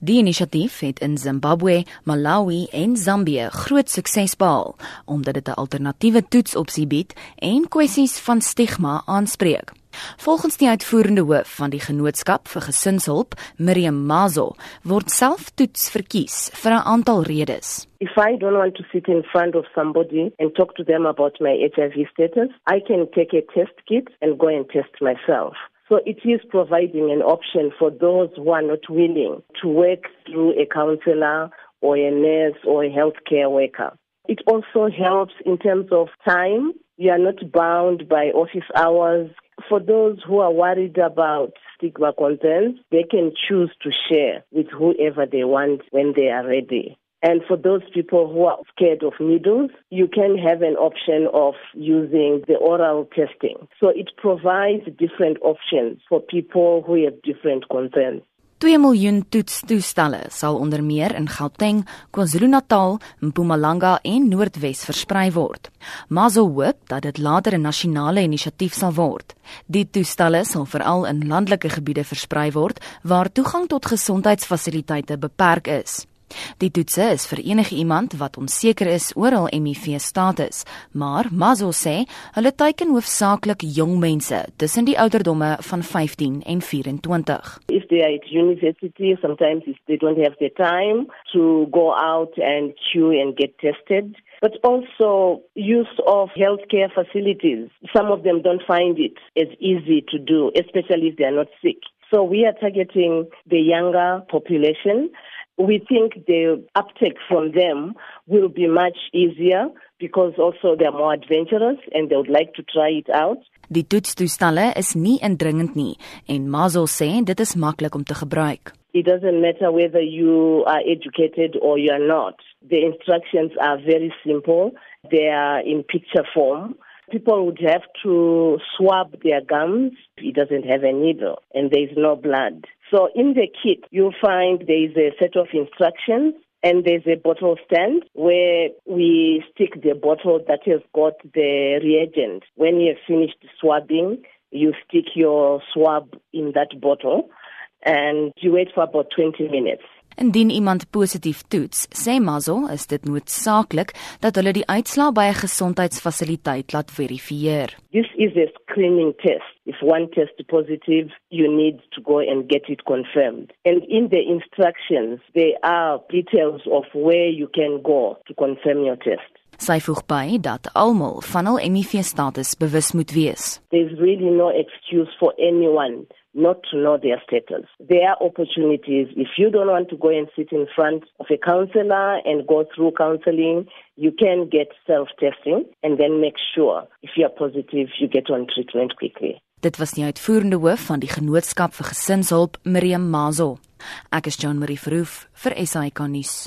Die inisiatief het in Zimbabwe, Malawi en Zambië groot sukses behaal omdat dit 'n alternatiewe toetsopsie bied en kwessies van stigma aanspreek. Volgens die uitvoerende hoof van die genootskap vir gesinshulp, Miriam Mazo, word selftoets verkies vir 'n aantal redes. If I don't want to sit in front of somebody and talk to them about my HIV status, I can take a test kit and go and test myself. So it is providing an option for those who are not willing to work through a counselor or a nurse or a healthcare worker. It also helps in terms of time. You are not bound by office hours. For those who are worried about stigma concerns, they can choose to share with whoever they want when they are ready. And for those people who are scared of needles, you can have an option of using the oral testing. So it provides different options for people who have different concerns. 2 miljoen toetstoestelle sal onder meer in Gauteng, KwaZulu-Natal, Mpumalanga en Noordwes versprei word. Mazo hoop dat dit later 'n nasionale inisiatief sal word. Die toestelle sal veral in landelike gebiede versprei word waar toegang tot gesondheidsfasiliteite beperk is. Die toetse is vir enige iemand wat onseker is oor hul HIV status, maar Mazo sê hulle teiken hoofsaaklik jong mense tussen die ouderdomme van 15 en 24. If they are at university, sometimes they don't have the time to go out and queue and get tested. But also use of healthcare facilities. Some of them don't find it as easy to do, especially if they are not sick. So we are targeting the younger population we think the uptake from them will be much easier because also they're more adventurous and they would like to try it out. Die toetstoestelle is nie indringend nie en Mazel sê dit is maklik om te gebruik. It doesn't matter whether you are educated or you are not. The instructions are very simple. They are in picture form. People would have to swab their gums. It doesn't have a needle and there is no blood. So in the kit, you'll find there is a set of instructions and there's a bottle stand where we stick the bottle that has got the reagent. When you have finished swabbing, you stick your swab in that bottle and you wait for about 20 minutes. Indien iemand positief toets, sê Mazo, is dit noodsaaklik dat hulle die uitslae by 'n gesondheidsfasiliteit laat verifieer. This is a screening test. If one test positive, you need to go and get it confirmed. And in the instructions, there are details of where you can go to confirm your test. Sy voeg by dat almal van hul HIV status bewus moet wees. There's really no excuse for anyone not to know their status. There are opportunities. If you don't want to go and sit in front of a counselor and go through counseling, you can get self testing and then make sure if you are positive, you get on treatment quickly. Dit was die uitvoerende hoof van die genootskap vir gesinshulp, Miriam Mazo. Ek is Jean Marie Verhoef vir SAK nuus.